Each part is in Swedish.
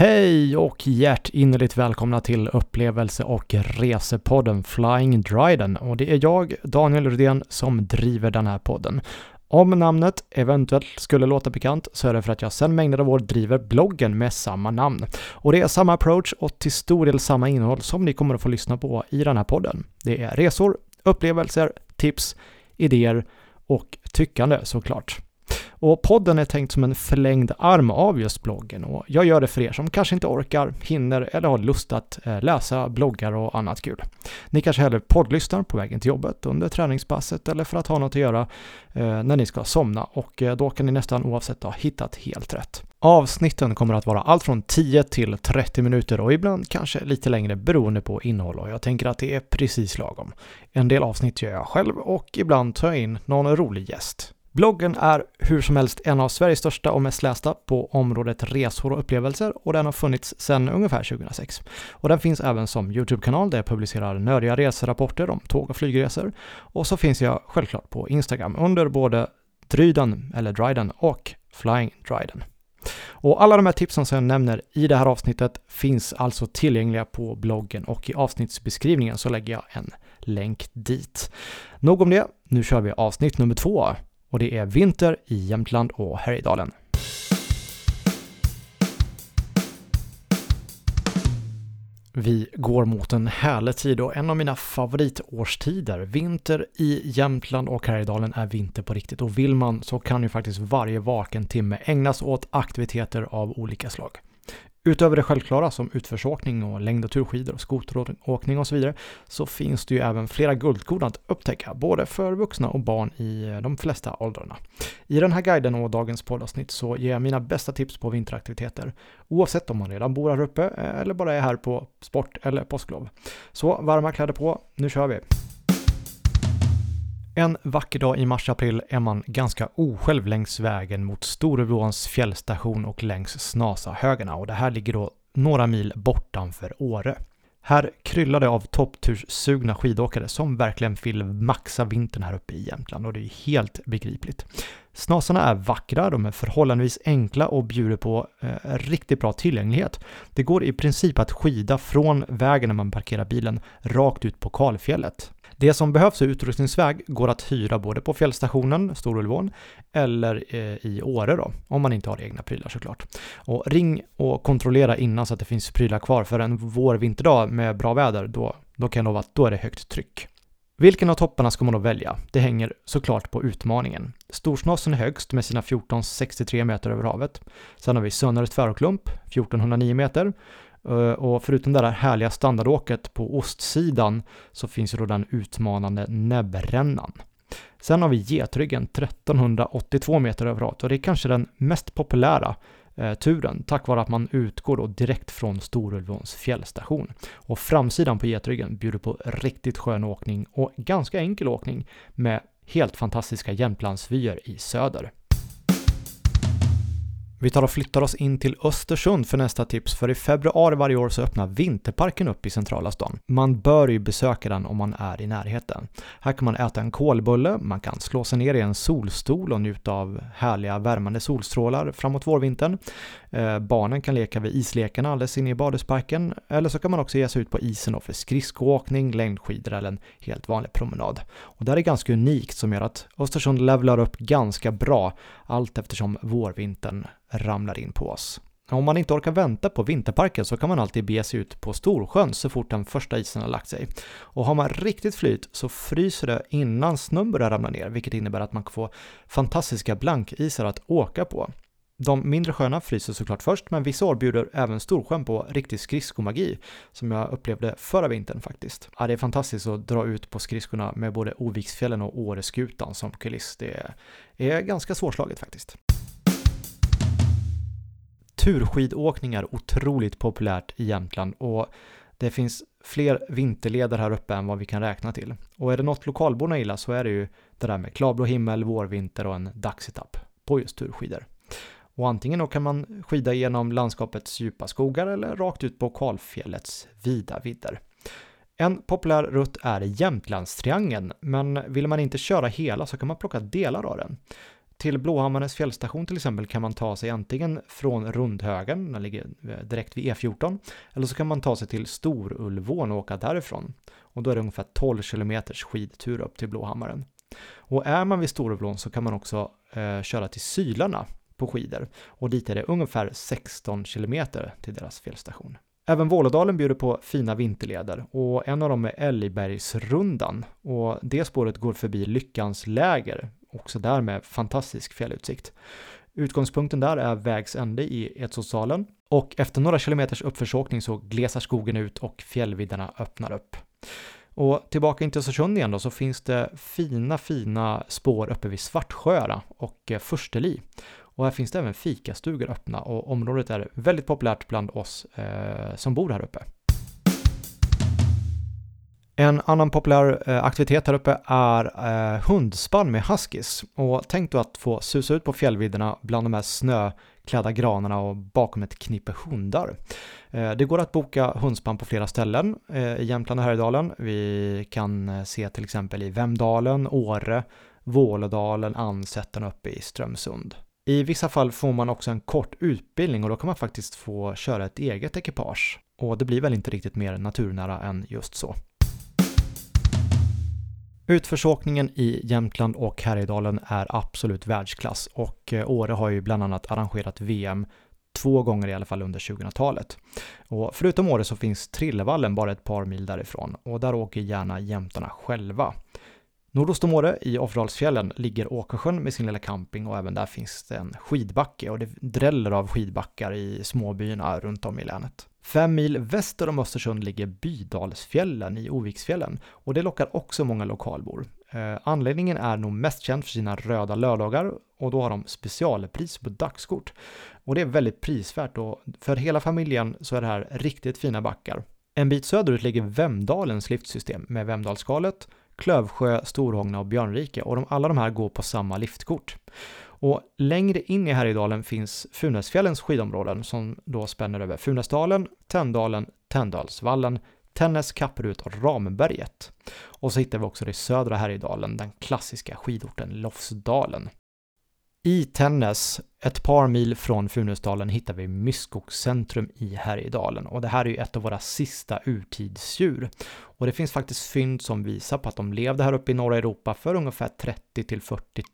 Hej och hjärtinnerligt välkomna till upplevelse och resepodden Flying Dryden och det är jag, Daniel Rudén, som driver den här podden. Om namnet eventuellt skulle låta bekant så är det för att jag sedan mängder av år driver bloggen med samma namn. Och det är samma approach och till stor del samma innehåll som ni kommer att få lyssna på i den här podden. Det är resor, upplevelser, tips, idéer och tyckande såklart. Och podden är tänkt som en förlängd arm av just bloggen och jag gör det för er som kanske inte orkar, hinner eller har lust att eh, läsa bloggar och annat kul. Ni kanske hellre poddlyssnar på vägen till jobbet, under träningspasset eller för att ha något att göra eh, när ni ska somna och eh, då kan ni nästan oavsett ha hittat helt rätt. Avsnitten kommer att vara allt från 10 till 30 minuter och ibland kanske lite längre beroende på innehåll och jag tänker att det är precis lagom. En del avsnitt gör jag själv och ibland tar jag in någon rolig gäst. Bloggen är hur som helst en av Sveriges största och mest lästa på området resor och upplevelser och den har funnits sedan ungefär 2006. Och den finns även som YouTube-kanal där jag publicerar nördiga reserapporter om tåg och flygresor. Och så finns jag självklart på Instagram under både Dryden eller Dryden och Flying Dryden. Och alla de här tipsen som jag nämner i det här avsnittet finns alltså tillgängliga på bloggen och i avsnittsbeskrivningen så lägger jag en länk dit. Nog om det, nu kör vi avsnitt nummer två och det är vinter i Jämtland och Härjedalen. Vi går mot en härlig tid och en av mina favoritårstider. Vinter i Jämtland och Härjedalen är vinter på riktigt och vill man så kan ju faktiskt varje vaken timme ägnas åt aktiviteter av olika slag. Utöver det självklara som utförsåkning och längd och turskidor och skoteråkning och så vidare så finns det ju även flera guldkorn att upptäcka, både för vuxna och barn i eh, de flesta åldrarna. I den här guiden och dagens poddavsnitt så ger jag mina bästa tips på vinteraktiviteter, oavsett om man redan bor här uppe eh, eller bara är här på sport eller påsklov. Så varma kläder på, nu kör vi! En vacker dag i mars-april är man ganska osjälv längs vägen mot Storebrons fjällstation och längs Snasahögarna och det här ligger då några mil bortanför Åre. Här kryllar det av toppturssugna skidåkare som verkligen vill maxa vintern här uppe i Jämtland och det är helt begripligt. Snasarna är vackra, de är förhållandevis enkla och bjuder på eh, riktigt bra tillgänglighet. Det går i princip att skida från vägen när man parkerar bilen rakt ut på kalfjället. Det som behövs i utrustningsväg går att hyra både på fjällstationen, Storulvån, eller eh, i Åre då, om man inte har egna prylar såklart. Och ring och kontrollera innan så att det finns prylar kvar, för en vår-vinterdag med bra väder, då, då kan jag lova att då är det högt tryck. Vilken av topparna ska man då välja? Det hänger såklart på utmaningen. Storsnasen är högst med sina 1463 meter över havet. Sen har vi Sönnare tvärklump, 1409 meter. Eh, och förutom det där härliga standardåket på ostsidan så finns ju då den utmanande näbbrännan. Sen har vi Getryggen 1382 meter över havet och det är kanske den mest populära eh, turen tack vare att man utgår då direkt från Storulvåns fjällstation. Och framsidan på Getryggen bjuder på riktigt skön åkning och ganska enkel åkning med helt fantastiska Jämtlandsvyer i söder. Vi tar och flyttar oss in till Östersund för nästa tips, för i februari varje år så öppnar Vinterparken upp i centrala stan. Man bör ju besöka den om man är i närheten. Här kan man äta en kolbulle, man kan slå sig ner i en solstol och njuta av härliga värmande solstrålar framåt vårvintern. Eh, barnen kan leka vid islekarna alldeles inne i badhusparken, eller så kan man också ge sig ut på isen för skridskoåkning, längdskidor eller en helt vanlig promenad. Och det här är ganska unikt som gör att Östersund levlar upp ganska bra allt eftersom vårvintern ramlar in på oss. Om man inte orkar vänta på vinterparken så kan man alltid bege sig ut på Storsjön så fort den första isen har lagt sig. Och har man riktigt flyt så fryser det innan snön börjar ramla ner, vilket innebär att man kan få fantastiska blankisar att åka på. De mindre sjöarna fryser såklart först, men vissa år bjuder även Storsjön på riktig skridskomagi, som jag upplevde förra vintern faktiskt. Ja, det är fantastiskt att dra ut på skridskorna med både Oviksfjällen och Åreskutan som kuliss. Det är ganska svårslaget faktiskt. Turskidåkning är otroligt populärt i Jämtland och det finns fler vinterleder här uppe än vad vi kan räkna till. Och är det något lokalborna gillar så är det ju det där med klarblå himmel, vårvinter och en dagsetapp på just turskidor. Och antingen då kan man skida genom landskapets djupa skogar eller rakt ut på kalfjällets vida vidder. En populär rutt är Jämtlandstriangeln, men vill man inte köra hela så kan man plocka delar av den. Till Blåhammarens fjällstation till exempel kan man ta sig antingen från Rundhögen, den ligger eh, direkt vid E14, eller så kan man ta sig till Storulvån och åka därifrån. Och då är det ungefär 12 kilometers skidtur upp till Blåhammaren. Och är man vid Storulvån så kan man också eh, köra till Sylarna på skidor och dit är det ungefär 16 kilometer till deras fjällstation. Även Vålådalen bjuder på fina vinterleder och en av dem är Älgbergsrundan och det spåret går förbi Lyckans läger, också där med fantastisk fjällutsikt. Utgångspunkten där är vägs ände i Edsåsdalen och efter några kilometers uppförsåkning så glesar skogen ut och fjällvidderna öppnar upp. Och tillbaka in till Östersund igen då så finns det fina, fina spår uppe vid Svartsjöra och Försteli. Och här finns det även fikastugor öppna och området är väldigt populärt bland oss eh, som bor här uppe. En annan populär eh, aktivitet här uppe är eh, hundspann med huskies. Och tänk då att få susa ut på fjällvidderna bland de här snöklädda granarna och bakom ett knippe hundar. Eh, det går att boka hundspann på flera ställen eh, i Jämtland och Härjedalen. Vi kan eh, se till exempel i Vemdalen, Åre, Vålådalen, Ansätten uppe i Strömsund. I vissa fall får man också en kort utbildning och då kan man faktiskt få köra ett eget ekipage. Och det blir väl inte riktigt mer naturnära än just så. Utförsåkningen i Jämtland och Härjedalen är absolut världsklass och eh, Åre har ju bland annat arrangerat VM två gånger i alla fall under 2000-talet. Och förutom Åre så finns Trillevallen bara ett par mil därifrån och där åker gärna jämtarna själva. Nordost om Åre i Offerdalsfjällen ligger Åkersjön med sin lilla camping och även där finns det en skidbacke och det dräller av skidbackar i småbyarna runt om i länet. Fem mil väster om Östersund ligger Bydalsfjällen i Oviksfjällen och det lockar också många lokalbor. Eh, Anledningen är nog mest känd för sina röda lördagar och då har de specialpris på dagskort. Och det är väldigt prisvärt och för hela familjen så är det här riktigt fina backar. En bit söderut ligger Vemdalens liftsystem med Vemdalsskalet, Klövsjö, Storhågna och Björnrike och de, alla de här går på samma liftkort. Och längre in i Härjedalen finns Funäsfjällens skidområden som då spänner över Funäsdalen, Tänndalen, Tändalsvallen, Tännäs, Kapperud och Ramberget. Och så hittar vi också det södra Härjedalen, den klassiska skidorten Lofsdalen. I Tännäs, ett par mil från Funäsdalen, hittar vi Myskogscentrum i Härjedalen och det här är ju ett av våra sista urtidsdjur. Och det finns faktiskt fynd som visar på att de levde här uppe i norra Europa för ungefär 30 till 40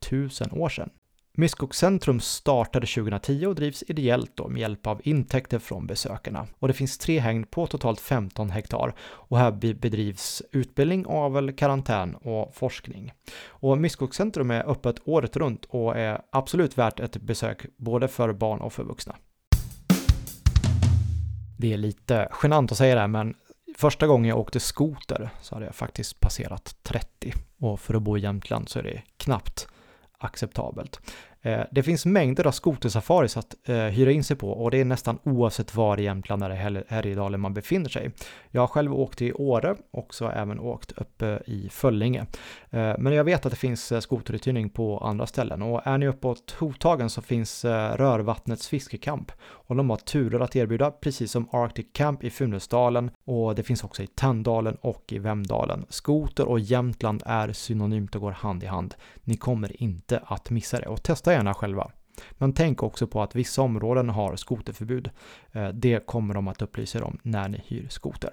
000 år sedan. Myskogcentrum startade 2010 och drivs ideellt då med hjälp av intäkter från besökarna. Och det finns tre hägn på totalt 15 hektar och här bedrivs utbildning, avel, karantän och forskning. Och Myskogcentrum är öppet året runt och är absolut värt ett besök både för barn och för vuxna. Det är lite genant att säga det här, men första gången jag åkte skoter så hade jag faktiskt passerat 30 och för att bo i Jämtland så är det knappt acceptabelt. Eh, det finns mängder av skotersafaris att eh, hyra in sig på och det är nästan oavsett var i Jämtland eller Härjedalen man befinner sig. Jag har själv åkt i Åre och så har även åkt uppe i Föllinge. Eh, men jag vet att det finns eh, skoteruthyrning på andra ställen och är ni uppåt Hotagen så finns eh, Rörvattnets fiskekamp och de har turer att erbjuda precis som Arctic Camp i Funäsdalen och det finns också i Tänndalen och i Vemdalen. Skoter och Jämtland är synonymt och går hand i hand. Ni kommer inte att missa det och testa gärna själva. Men tänk också på att vissa områden har skoterförbud. Eh, det kommer de att upplysa er om när ni hyr skoter.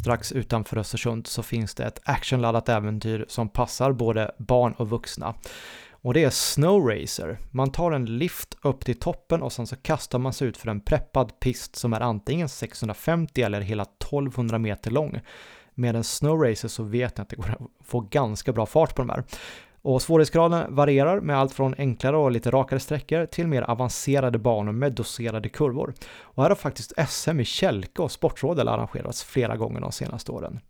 Strax utanför Östersund så finns det ett actionladdat äventyr som passar både barn och vuxna. Och det är Snow Racer. Man tar en lift upp till toppen och sen så kastar man sig ut för en preppad pist som är antingen 650 eller hela 1200 meter lång. Med en Snow Racer så vet ni att det går att få ganska bra fart på de här. Och svårighetsgraden varierar med allt från enklare och lite rakare sträckor till mer avancerade banor med doserade kurvor. Och här har faktiskt SM i kälke och sportrådel arrangerats flera gånger de senaste åren.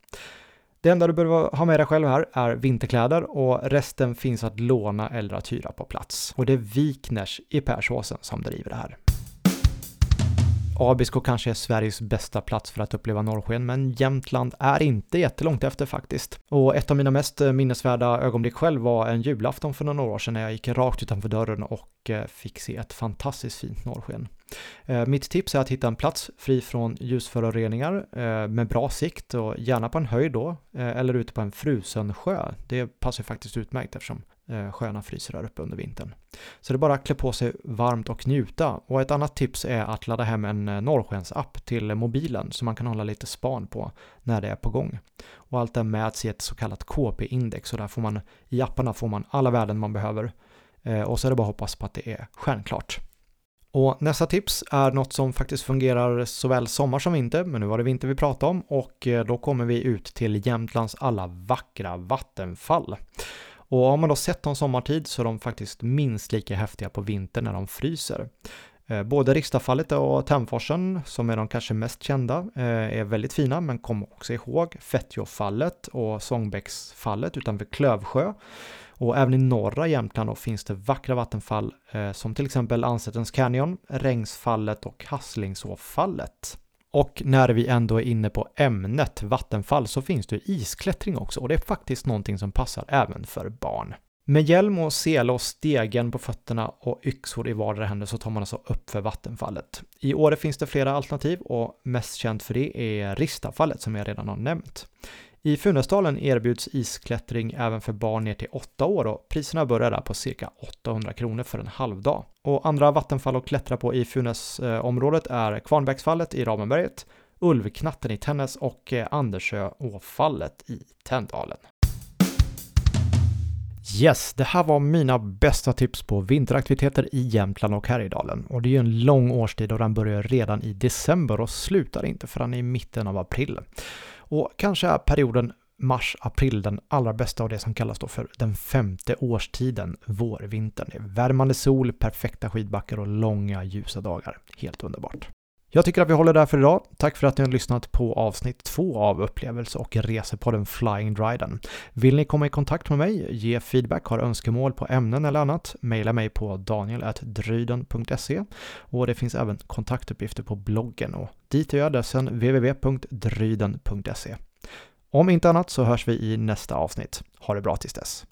Det enda du behöver ha med dig själv här är vinterkläder och resten finns att låna eller att hyra på plats. Och det är Wikners i Persåsen som driver det här. Abisko kanske är Sveriges bästa plats för att uppleva norrsken, men Jämtland är inte jättelångt efter faktiskt. Och ett av mina mest eh, minnesvärda ögonblick själv var en julafton för några år sedan när jag gick rakt utanför dörren och eh, fick se ett fantastiskt fint norrsken. Eh, mitt tips är att hitta en plats fri från ljusföroreningar med bra sikt och gärna på en höjd då, eller ute på en frusen sjö. Det passar faktiskt utmärkt eftersom Eh, sköna fryser där uppe under vintern. Så det är bara att klä på sig varmt och njuta. Och ett annat tips är att ladda hem en eh, norrskensapp till mobilen så man kan hålla lite span på när det är på gång. Och allt det mäts i ett så kallat KP-index och där får man i apparna får man alla värden man behöver. Eh, och så är det bara att hoppas på att det är stjärnklart. Och nästa tips är något som faktiskt fungerar såväl sommar som vinter, men nu var det vinter vi pratade om och då kommer vi ut till Jämtlands alla vackra vattenfall. Och har man då sett dem sommartid så är de faktiskt minst lika häftiga på vintern när de fryser. Eh, både Rikstafallet och Tämforsen, som är de kanske mest kända, eh, är väldigt fina, men kom också ihåg Fettjofallet och Sångbäcksfallet utanför Klövsjö. Och även i norra Jämtland finns det vackra vattenfall eh, som till exempel Ansättens Canyon, Rengsfallet och Hasslingsåfallet. Och när vi ändå är inne på ämnet vattenfall så finns det isklättring också och det är faktiskt någonting som passar även för barn. Med hjälm och sele och stegen på fötterna och yxor i vardera händer så tar man alltså upp för vattenfallet. I Åre finns det flera alternativ och mest känt för det är Ristafallet som jag redan har nämnt. I Funäsdalen erbjuds isklättring även för barn ner till 8 år och priserna börjar där på cirka 800 kronor för en halvdag. Och andra vattenfall att klättra på i Funäsområdet är Kvarnbäcksfallet i Ramenberget, Ulvknatten i Tännäs och eh, Andersöåfallet i Tänndalen. Yes, det här var mina bästa tips på vinteraktiviteter i Jämtland och Härjedalen. Och det är ju en lång årstid och den börjar redan i december och slutar inte förrän i mitten av april. Och kanske är perioden mars-april den allra bästa av det som kallas då för den femte årstiden, vårvintern. Det är värmande sol, perfekta skidbackar och långa ljusa dagar. Helt underbart. Jag tycker att vi håller där för idag. Tack för att ni har lyssnat på avsnitt två av upplevelse och resepodden Flying Dryden. Vill ni komma i kontakt med mig, ge feedback, har önskemål på ämnen eller annat, mejla mig på daniel.dryden.se och det finns även kontaktuppgifter på bloggen och dit är adressen www.dryden.se. Om inte annat så hörs vi i nästa avsnitt. Ha det bra tills dess.